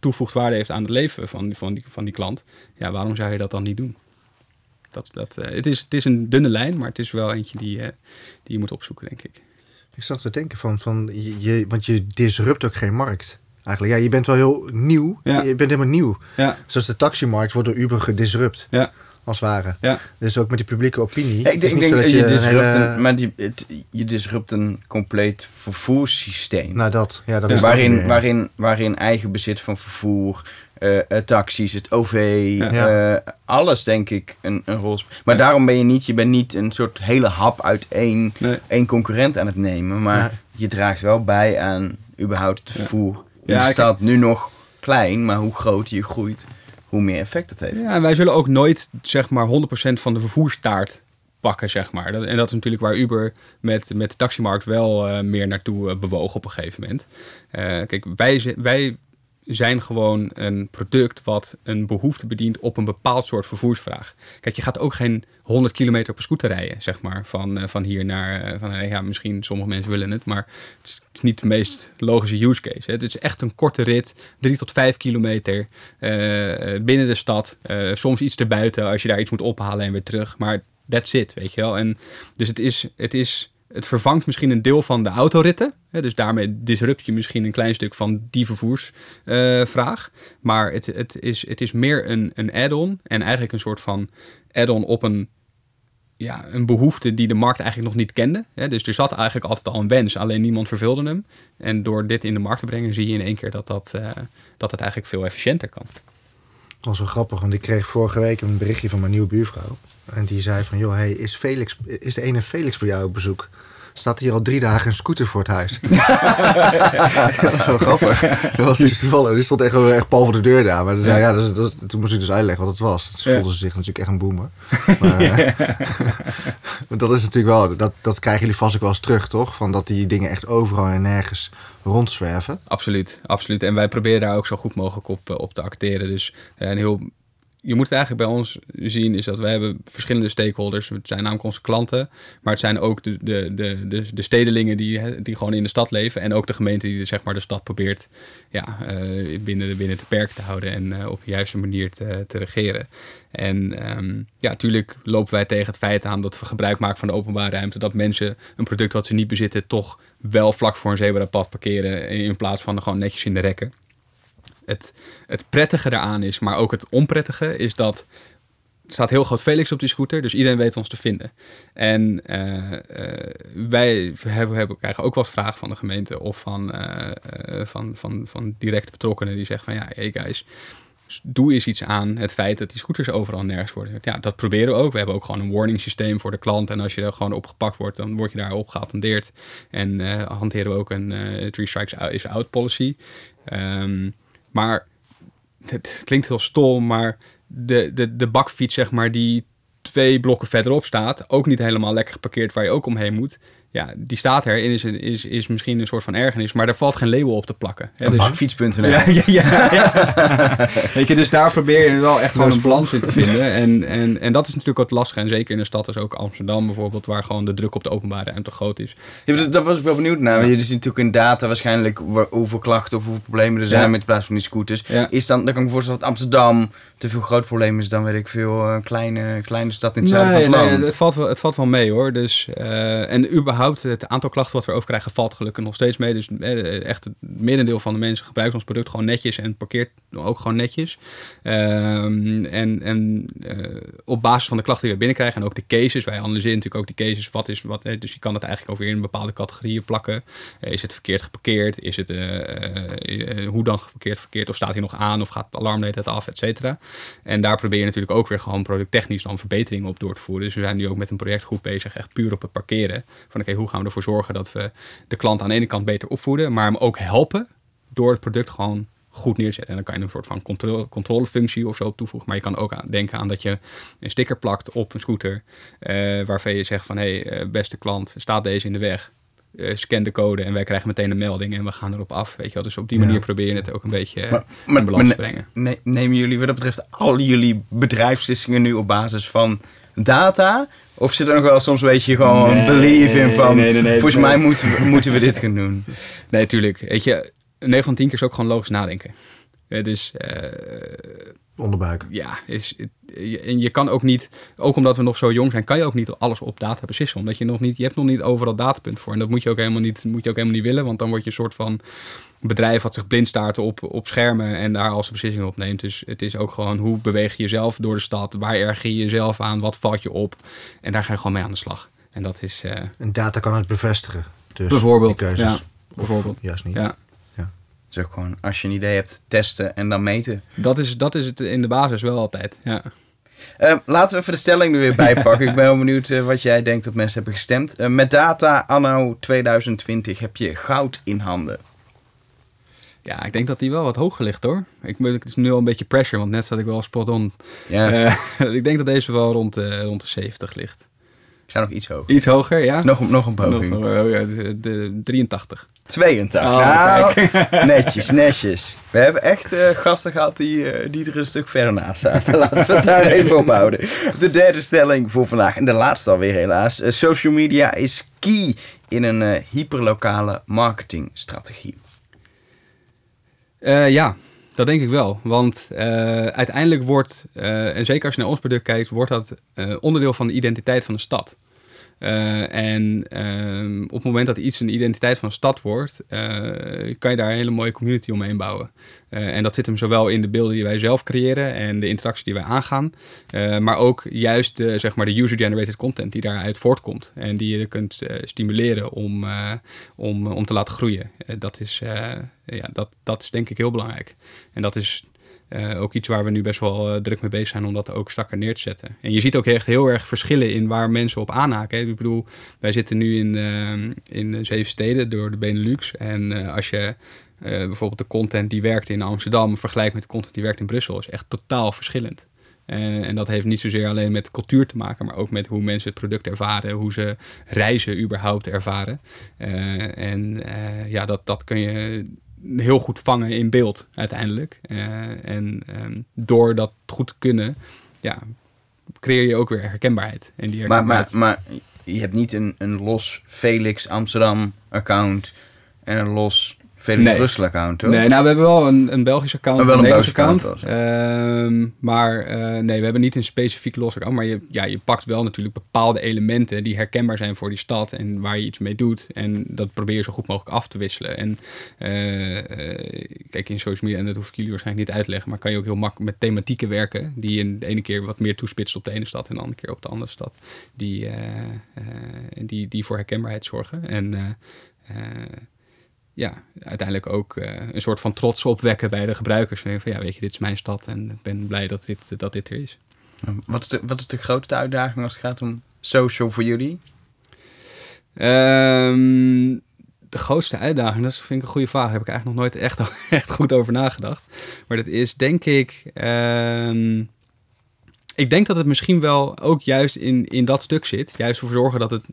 toevoegt waarde heeft aan het leven van, van, die, van die klant, ja, waarom zou je dat dan niet doen? Dat, dat, uh, het, is, het is een dunne lijn, maar het is wel eentje die, uh, die je moet opzoeken, denk ik. Ik zat te denken van, van je, want je disrupt ook geen markt Eigenlijk, ja, je bent wel heel nieuw. Ja. Je bent helemaal nieuw. Ja, Zoals de taximarkt wordt door Uber gedisrupt, ja, als het ware. ja. Dus ook met die publieke opinie. Ja, ik denk, ik dat je, een disrupt een, maar die, het, je disrupt een compleet vervoerssysteem. Nou, dat. Ja, dat Ja. is waarin, weer. waarin, waarin eigen bezit van vervoer, eh, taxis, het OV, Ja. eh, alles denk ik een, een rol speelt. Maar daarom ben je niet, je bent niet een soort hele hap uit één, Nee. één concurrent aan het nemen. Maar je draagt wel bij aan überhaupt het vervoer. Ik- stad nu nog klein, maar hoe groter je groeit, hoe meer effect het heeft. Ja, en wij zullen ook nooit zeg maar 100% van de vervoerstaart pakken, zeg maar. En dat is natuurlijk waar Uber met, met de taximarkt wel eh, meer naartoe eh, bewoog op een gegeven moment. Eh, kijk, wij, wij zijn gewoon een product wat een behoefte bedient op een bepaald soort vervoersvraag. Kijk, je gaat ook geen 100 kilometer op een scooter rijden, zeg maar, van, eh, van hier naar... eh, van, eh, ja, misschien sommige mensen willen het, maar het is, niet de meest logische use case. Hè. Het is echt een korte rit, 3 tot 5 kilometer binnen de stad. Soms iets erbuiten als je daar iets moet ophalen en weer terug. Maar that's it, weet je wel. En dus het is... Het is het vervangt misschien een deel van de autoritten. Hè, dus daarmee disrupt je misschien een klein stuk van die vervoersvraag. maar het, het, is, het is meer een, een add-on. En eigenlijk een soort van add-on op een, ja, een behoefte die de markt eigenlijk nog niet kende. Hè, dus er zat eigenlijk altijd al een wens, alleen niemand vervulde hem. En door dit in de markt te brengen zie je in één keer dat, dat, eh, dat het eigenlijk veel efficiënter kan. Dat was wel grappig, want ik kreeg vorige week een berichtje van mijn nieuwe buurvrouw. En die zei van, joh, hey, is, Felix, is de ene Felix bij jou op bezoek? Staat hier al drie dagen een scooter voor het huis. dat was <laughs> wel grappig. Dat was dus toevallig. Die stond echt, echt pal voor de deur daar. Maar ja, dat is, dat is- toen moest ik dus uitleggen wat het was. Toen Ja. voelde ze zich natuurlijk echt een boomer. Maar, eh, <laughs> maar dat is natuurlijk wel, dat, dat krijgen jullie vast ook wel eens terug, toch? Van dat die dingen echt overal en nergens rondzwerven. Absoluut, absoluut. En wij proberen daar ook zo goed mogelijk op, eh, op te acteren. Dus eh, een heel, je moet het eigenlijk bij ons zien, is dat wij hebben verschillende stakeholders. Het zijn namelijk onze klanten, maar het zijn ook de, de, de, de, de stedelingen die, die gewoon in de stad leven. En ook de gemeente die zeg maar, de stad probeert ja, eh, binnen, de, binnen de perken te houden en eh, op de juiste manier te, te regeren. En ehm, ja, natuurlijk lopen wij tegen het feit aan dat we gebruik maken van de openbare ruimte. Dat mensen een product wat ze niet bezitten toch wel vlak voor een zebrapad parkeren in plaats van gewoon netjes in de rekken. Het, het prettige daaraan is, maar ook het onprettige, is dat er staat heel groot Felix op die scooter, dus iedereen weet ons te vinden. En eh, eh, wij hebben, hebben, krijgen ook wel vragen van de gemeente of van, eh, van, van, van directe betrokkenen die zeggen van ja, hey guys, doe eens iets aan het feit dat die scooters overal nergens worden. Ja, dat proberen we ook. We hebben ook gewoon een warning systeem voor de klant. En als je er gewoon op gepakt wordt, dan word je daarop geattendeerd. En hanteren we ook een three strikes is out policy. Ehm, maar het klinkt heel stom, maar de, de, de bakfiets, zeg maar, die twee blokken verderop staat, ook niet helemaal lekker geparkeerd waar je ook omheen moet. Ja, die staat er en is, is, is misschien een soort van ergernis, maar daar valt geen label op te plakken. Hè, dus- Bakfiets.nl. ja, ja, ja, ja. <laughs> Weet je, dus daar probeer je wel echt gewoon een balans in te vinden. En, en, en dat is natuurlijk wat lastig. En zeker in een stad als ook Amsterdam bijvoorbeeld, waar gewoon de druk op de openbare ruimte groot is. Ja, dat, dat was ik wel benieuwd naar. Want je ziet natuurlijk in data waarschijnlijk wa- hoeveel klachten of hoeveel problemen er zijn met plaats van die scooters. Is dan, dan kan ik me voorstellen dat Amsterdam te veel groot probleem is dan weet ik veel een kleine, kleine stad in het zuiden van het nee, land. het, valt wel, het valt wel mee hoor. Dus, eh, en überhaupt, het aantal klachten wat we erover krijgen valt gelukkig nog steeds mee. Dus eh, echt het merendeel van de mensen gebruikt ons product gewoon netjes en parkeert ook gewoon netjes. Ehm, en en eh, op basis van de klachten die we binnenkrijgen en ook de cases, wij analyseren natuurlijk ook die cases. Wat is wat, dus je kan het eigenlijk ook weer in bepaalde categorieën plakken. Eh, is het verkeerd geparkeerd? Is het, hoe dan verkeerd verkeerd? Of staat hij nog aan? Of gaat het alarm tijd af? Et cetera. En daar probeer je natuurlijk ook weer gewoon producttechnisch dan verbeteringen op door te voeren. Dus we zijn nu ook met een projectgroep bezig, echt puur op het parkeren. Van oké, hoe gaan we ervoor zorgen dat we de klant aan de ene kant beter opvoeden, maar hem ook helpen door het product gewoon goed neer te zetten. En dan kan je een soort van controle, controlefunctie of zo op toevoegen. Maar je kan ook aan, denken aan dat je een sticker plakt op een scooter. eh, waarvan je zegt van hé, hey, eh, beste klant, staat deze in de weg? Eh, scan de code en wij krijgen meteen een melding en we gaan erop af. Weet je wel? Dus op die manier probeer je het ook een beetje eh, Maar- in maar- balans maar te brengen. Ne- nemen jullie wat dat betreft al jullie bedrijfsbeslissingen nu op basis van data? Of zit er nog wel soms een beetje gewoon Nee, belief in van... nee, nee, nee, volgens mij moeten we, moeten we dit gaan doen. <laughs> Nee, tuurlijk. Weet je, 9 van 10 keer is ook gewoon logisch nadenken. Is, eh, Onderbuik. ja, is, en je kan ook niet, ook omdat we nog zo jong zijn, kan je ook niet alles op data beslissen. Omdat je nog niet, je hebt nog niet overal datapunt voor. En dat moet je ook helemaal niet, moet je ook helemaal niet willen, want dan word je een soort van bedrijf wat zich blind staart op, op schermen en daar als beslissingen op neemt. Dus het is ook gewoon hoe beweeg je jezelf door de stad, waar erger je jezelf aan, wat valt je op. En daar ga je gewoon mee aan de slag. En dat is eh, En data kan het bevestigen. Dus bijvoorbeeld. die keuzes. Ja, bijvoorbeeld. Juist niet. Ja. Ook gewoon, als je een idee hebt, testen en dan meten. Dat is, dat is het in de basis wel altijd. Ja. Eh, laten we even de stelling er weer bij <laughs> pakken. Ik ben wel benieuwd eh, wat jij denkt dat mensen hebben gestemd. Eh, met data anno 2020 heb je goud in handen. ja, ik denk dat die wel wat hoger ligt hoor. Ik, het is nu al een beetje pressure, want net zat ik wel spot on. Ja, Eh, <laughs> ik denk dat deze wel rond rond de 70 ligt. Ik sta nog iets hoger. Iets hoger, ja? Nog, nog een poging. Nog- oh ja, de, de 83. 82. Oh, nou, <laughs> netjes, netjes. We hebben echt eh, gasten gehad die, eh, die er een stuk verder naast zaten. <laughs> Laten we het daar even op houden. De derde stelling voor vandaag. En de laatste alweer helaas. Eh, social media is key in een hyperlokale marketingstrategie. Ja, dat denk ik wel. Want eh, uiteindelijk wordt, eh, en zeker als je naar ons product kijkt, wordt dat eh, onderdeel van de identiteit van de stad. Eh, en ehm, op het moment dat iets een identiteit van een stad wordt, eh, kan je daar een hele mooie community omheen bouwen. Eh, en dat zit hem zowel in de beelden die wij zelf creëren en de interactie die wij aangaan, maar ook juist de, zeg maar de user-generated content die daaruit voortkomt en die je kunt stimuleren om, om, om te laten groeien. Dat, is, ja, dat, dat is denk ik heel belangrijk. En dat is eh, ook iets waar we nu best wel eh, druk mee bezig zijn om dat ook strakker neer te zetten. En je ziet ook echt heel erg verschillen in waar mensen op aanhaken. Ik bedoel, wij zitten nu in, eh, in zeven steden door de Benelux. En als je bijvoorbeeld de content die werkt in Amsterdam vergelijkt met de content die werkt in Brussel, is echt totaal verschillend. En dat heeft niet zozeer alleen met cultuur te maken, maar ook met hoe mensen het product ervaren, hoe ze reizen überhaupt ervaren. En ja, dat, dat kun je heel goed vangen in beeld uiteindelijk. Eh, en ehm, door dat goed te kunnen, ja, creëer je ook weer herkenbaarheid. En die Maar, maar, herkenbaarheid... maar je hebt niet een, een los Felix Amsterdam account en een los Felix Nee. Brussel account, hoor. Nee, nou, we hebben wel een, een Belgisch account Oh, wel en een een Belgisch account. Ehm, maar eh, nee, we hebben niet een specifiek los account. Maar je, ja, je pakt wel natuurlijk bepaalde elementen die herkenbaar zijn voor die stad en waar je iets mee doet. En dat probeer je zo goed mogelijk af te wisselen. En eh, eh, kijk, in social media, en dat hoef ik jullie waarschijnlijk niet uit te leggen, maar kan je ook heel makkelijk met thematieken werken. Die je de ene keer wat meer toespitst op de ene stad en de andere keer op de andere stad. Die, die, die voor herkenbaarheid zorgen. En ja, uiteindelijk ook eh, een soort van trots opwekken bij de gebruikers. En van ja, weet je, dit is mijn stad en ik ben blij dat dit, dat dit er is. Wat, is de, wat is de grootste uitdaging als het gaat om social voor jullie? Ehm, de grootste uitdaging, dat vind ik een goede vraag. Daar heb ik eigenlijk nog nooit echt, <laughs> echt goed over nagedacht. Maar dat is denk ik. ehm, ik denk dat het misschien wel ook juist in, in dat stuk zit. Juist ervoor zorgen dat het.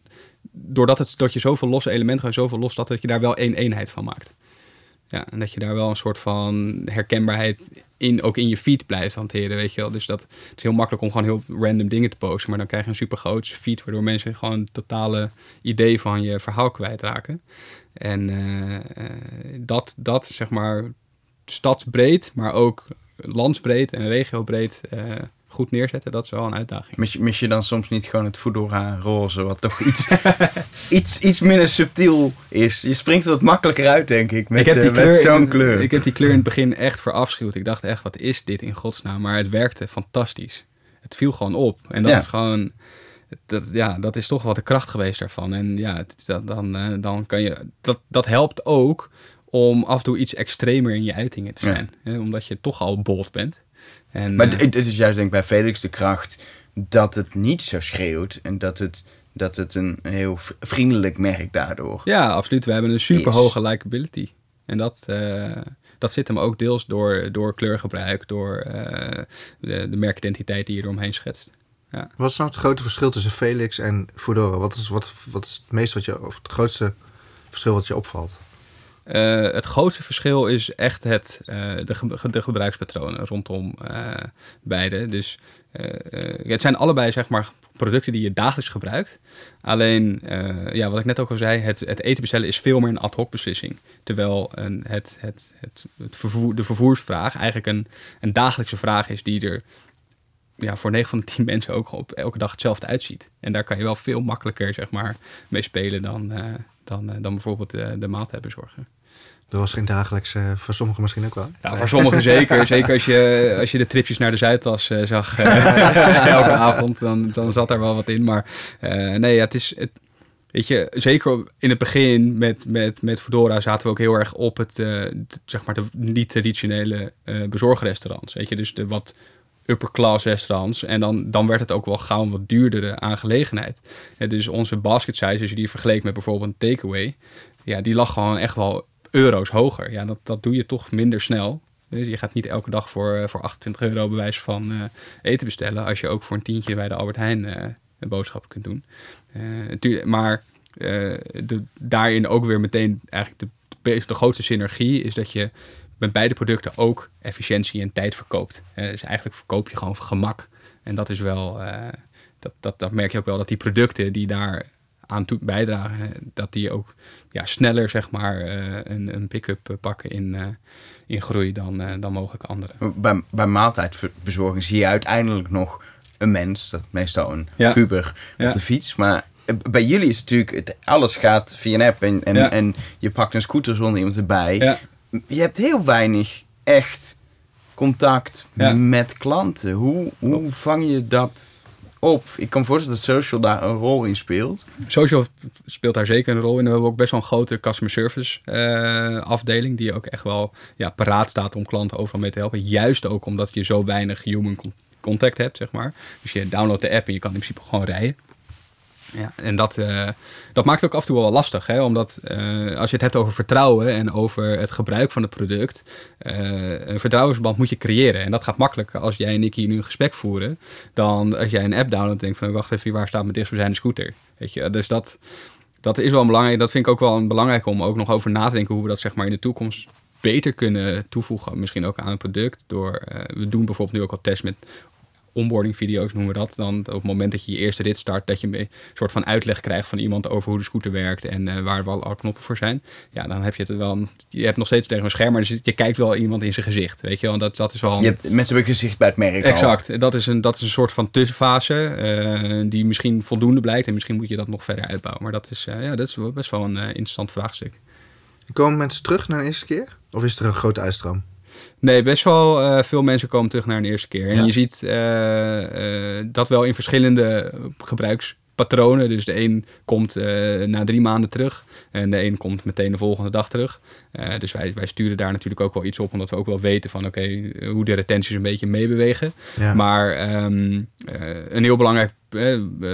Doordat het, dat je zoveel losse elementen en zoveel los dat, dat je daar wel één eenheid van maakt. Ja, en dat je daar wel een soort van herkenbaarheid in, ook in je feed blijft hanteren, weet je wel. Dus dat het is heel makkelijk om gewoon heel random dingen te posten, maar dan krijg je een super groot feed, waardoor mensen gewoon het totale idee van je verhaal kwijtraken. En eh, eh, dat, dat, zeg maar, stadsbreed, maar ook landsbreed en regiobreed eh, goed neerzetten, dat is wel een uitdaging. Mis je, mis je dan soms niet gewoon het Foodora roze, wat toch <laughs> iets, iets, iets minder subtiel is? Je springt wat makkelijker uit, denk ik, met, eh, met zo'n kleur. Ik heb die kleur in het <laughs> begin echt verafschuwd. Ik dacht echt, wat is dit in godsnaam? Maar het werkte fantastisch. Het viel gewoon op. En dat Ja. is gewoon... Dat, ja, dat is toch wat de kracht geweest daarvan. En ja, het, dat, dan, eh, dan kan je... Dat, dat helpt ook om af en toe iets extremer in je uitingen te Ja. zijn. Hè? Omdat je toch al bold bent. En, Maar eh, het het is juist denk ik bij Felix de kracht dat het niet zo schreeuwt en dat het, dat het een heel vriendelijk merk daardoor. Ja, absoluut. We hebben een super hoge likability. En dat, eh, dat zit hem ook deels door, door kleurgebruik, door eh, de, de merkidentiteit die je eromheen schetst. Wat is nou het grote verschil tussen Felix en Foodora? Wat is, wat, wat is het meest wat je, of het grootste verschil wat je opvalt? Eh, het grootste verschil is echt het, eh, de, de gebruikspatronen rondom eh, beide. Dus het zijn allebei zeg maar producten die je dagelijks gebruikt. Alleen, ja, wat ik net ook al zei, het, het eten bestellen is veel meer een ad hoc beslissing. Terwijl een, het, het, het, het vervoer, de vervoersvraag eigenlijk een, een dagelijkse vraag is die er ja, voor 9 van de 10 <laughs> mensen ook op elke dag hetzelfde uitziet. En daar kan je wel veel makkelijker zeg maar, mee spelen dan, uh, dan, uh, dan bijvoorbeeld de, de maaltijdbezorger. Dat was geen dagelijks, uh, voor sommigen misschien ook wel. Ja, voor sommigen zeker. <laughs> Zeker als je, als je de tripjes naar de Zuidas uh, zag <laughs> uh, elke avond, dan, dan zat daar wel wat in. Maar nee, ja, het is... Het, weet je, zeker in het begin met, met, met Fedora zaten we ook heel erg op het, zeg maar, de niet-traditionele bezorgrestaurants. Weet je, dus de wat upper class restaurants. En dan, dan werd het ook wel gauw een wat duurdere aangelegenheid. Ja, dus onze basket size, als je die vergeleek met bijvoorbeeld een takeaway, ja, die lag gewoon echt wel euro's hoger. Ja, dat, dat doe je toch minder snel. Dus je gaat niet elke dag voor, voor 28 euro bewijs van uh, eten bestellen. Als je ook voor een tientje bij de Albert Heijn uh, een boodschap kunt doen. Uh, maar de, daarin ook weer meteen eigenlijk de, de grootste synergie is dat je met beide producten ook efficiëntie en tijd verkoopt. dus eigenlijk verkoop je gewoon gemak. En dat is wel, dat, dat, dat merk je ook wel dat die producten die daar aan toe bijdragen. Dat die ook ja, sneller zeg maar, uh, een, een pick-up pakken in, uh, in groei dan, uh, dan mogelijk andere. Bij, bij maaltijdbezorging zie je uiteindelijk nog een mens, dat meestal een ja. puber ja. op de fiets. Maar bij jullie is het natuurlijk, het, alles gaat via een app en, en, ja. en je pakt een scooter zonder iemand erbij. Je hebt heel weinig echt contact met klanten. Hoe, hoe vang je dat op. Ik kan voorstellen dat social daar een rol in speelt. Social speelt daar zeker een rol in. We hebben ook best wel een grote customer service uh, afdeling. Die ook echt wel ja, paraat staat om klanten overal mee te helpen. Juist ook omdat je zo weinig human contact hebt, zeg maar. Dus je downloadt de app en je kan in principe gewoon rijden. Ja, en dat, uh, dat maakt het ook af en toe wel lastig. Hè? Omdat uh, als je het hebt over vertrouwen en over het gebruik van het product, uh, een vertrouwensband moet je creëren. En dat gaat makkelijker als jij en ik hier nu een gesprek voeren, dan als jij een app downloadt en denkt van wacht even, waar staat mijn dichtstbijzijnde scooter? Weet je? Dus dat, dat is wel belangrijk. Dat vind ik ook wel belangrijk om ook nog over na te denken hoe we dat zeg maar in de toekomst beter kunnen toevoegen. Misschien ook aan een product. Door, we doen bijvoorbeeld nu ook al tests met onboarding video's noemen we dat. Dan op het moment dat je je eerste rit start, dat je een soort van uitleg krijgt van iemand over hoe de scooter werkt en uh, waar wel alle knoppen voor zijn. Ja, dan heb je het wel. Je hebt nog steeds tegen een scherm, maar dus je kijkt wel iemand in zijn gezicht. Weet je wel, dat, dat is wel. Een... Je hebt mensen hebben gezicht bij het merk. Exact. Dat is, een, dat is een soort van tussenfase uh, die misschien voldoende blijkt en misschien moet je dat nog verder uitbouwen. Maar dat is, uh, ja, dat is best wel een interessant vraagstuk. Komen mensen terug naar een eerste keer? Of is er een grote uitstroom? Nee, best wel uh, veel mensen komen terug naar een eerste keer. En ja. je ziet uh, uh, dat wel in verschillende gebruikspatronen. Dus de een komt na drie maanden terug en de een komt meteen de volgende dag terug. dus wij, wij sturen daar natuurlijk ook wel iets op, omdat we ook wel weten van oké, okay, hoe de retenties een beetje meebewegen. Ja. Maar um, een heel belangrijk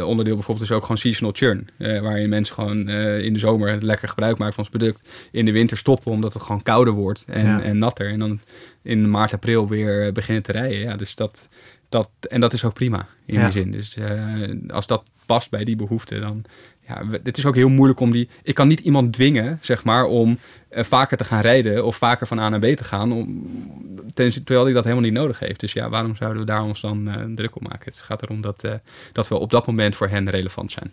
onderdeel bijvoorbeeld is ook gewoon seasonal churn. Uh, waarin mensen gewoon uh, in de zomer lekker gebruik maken van ons product. In de winter stoppen omdat het gewoon kouder wordt en, ja. en natter. En dan in maart, april weer beginnen te rijden. Ja, dus dat, dat, en dat is ook prima in ja. die zin. Dus uh, als dat past bij die behoeften, dan... Ja, het is ook heel moeilijk om die... Ik kan niet iemand dwingen, zeg maar, om uh, vaker te gaan rijden... of vaker van A naar B te gaan, om, ten, terwijl hij dat helemaal niet nodig heeft. Dus ja, waarom zouden we daar ons dan uh, druk op maken? Het gaat erom dat, dat we op dat moment voor hen relevant zijn.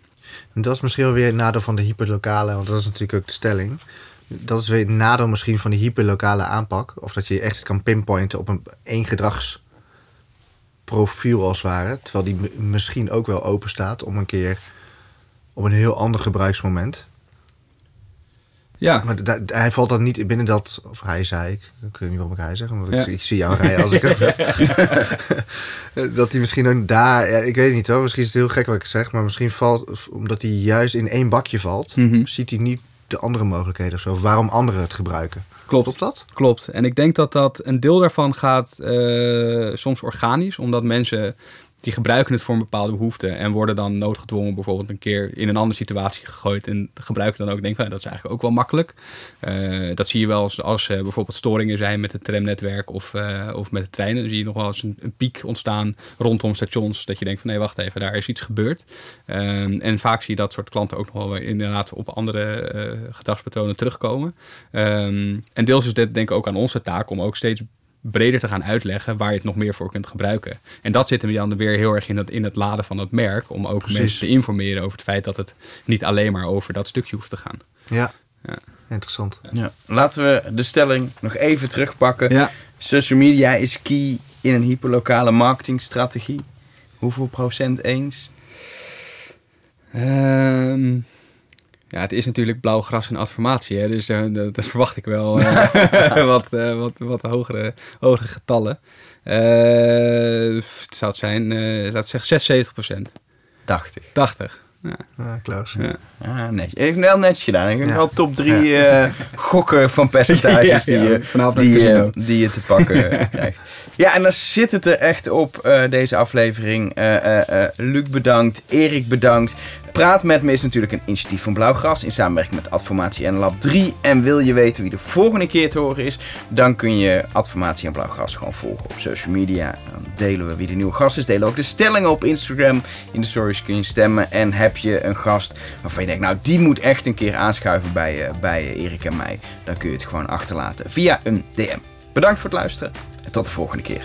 En dat is misschien wel weer een nadeel van de hyperlokale... want dat is natuurlijk ook de stelling dat is weer het nadeel misschien van die hyperlokale aanpak. Of dat je echt kan pinpointen op een één gedragsprofiel als het ware. Terwijl die misschien ook wel open staat om een keer op een heel ander gebruiksmoment. Ja. Maar hij valt dan niet binnen dat, of hij zei, ik, ik weet niet wat ik hij zeg, want ja. ik, ik, zie jou rijden als ik <laughs> het <laughs> dat hij misschien ook daar, ja, ik weet niet hoor, misschien is het heel gek wat ik zeg, maar misschien valt, omdat hij juist in één bakje valt, mm -hmm. ziet hij niet de andere mogelijkheden of zo. Waarom anderen het gebruiken. Klopt. Klopt dat? Klopt. En ik denk dat dat een deel daarvan gaat uh, soms organisch, omdat mensen die gebruiken het voor een bepaalde behoefte en worden dan noodgedwongen bijvoorbeeld een keer in een andere situatie gegooid en gebruiken dan ook denken van dat is eigenlijk ook wel makkelijk. Uh, dat zie je wel als, als uh, bijvoorbeeld storingen zijn met het tramnetwerk of, uh, of met de treinen. Dan zie je nog wel eens een, een, piek ontstaan rondom stations dat je denkt van nee wacht even, daar is iets gebeurd. en vaak zie je dat soort klanten ook nog wel inderdaad op andere gedragspatronen terugkomen. en deels is dit denk ik ook aan onze taak om ook steeds breder te gaan uitleggen waar je het nog meer voor kunt gebruiken. En dat zit hem dan weer heel erg in het, in het laden van het merk. Om ook Precies. mensen te informeren over het feit dat het niet alleen maar over dat stukje hoeft te gaan. Ja. Ja. Interessant. Ja. Laten we de stelling nog even terugpakken. Ja. Social media is key in een hyperlokale marketingstrategie. Hoeveel procent eens? Ehm, ja, het is natuurlijk blauw gras en adformatie. Hè? Dus eh, <laughs> dat, dat verwacht ik wel eh, <laughs> <laughs> wat, eh, wat, wat hogere, hogere getallen. Eh, het zou het zijn, eh laat ik zeggen, 76 procent. 80. 80. Ja. Ja, Klaus. Ja. Ah, netjes. Ik heb het wel netjes gedaan. Ik heb Ja. wel top 3 eh, gokken van percentages Ja, die, je, die, je, die je te pakken krijgt. Ja, en dan zit het er echt op, eh, deze aflevering. Eh, eh, eh, Luc bedankt, Erik bedankt. Praat met me is natuurlijk een initiatief van Blauwgras in samenwerking met Adformatie en Lab 3. En wil je weten wie de volgende keer te horen is, dan kun je Adformatie en Blauwgras gewoon volgen op social media. Dan delen we wie de nieuwe gast is, delen ook de stellingen op Instagram. In de stories kun je stemmen. En heb je een gast waarvan je denkt, nou die moet echt een keer aanschuiven bij, eh, bij Erik en mij, dan kun je het gewoon achterlaten via een DM. Bedankt voor het luisteren en tot de volgende keer.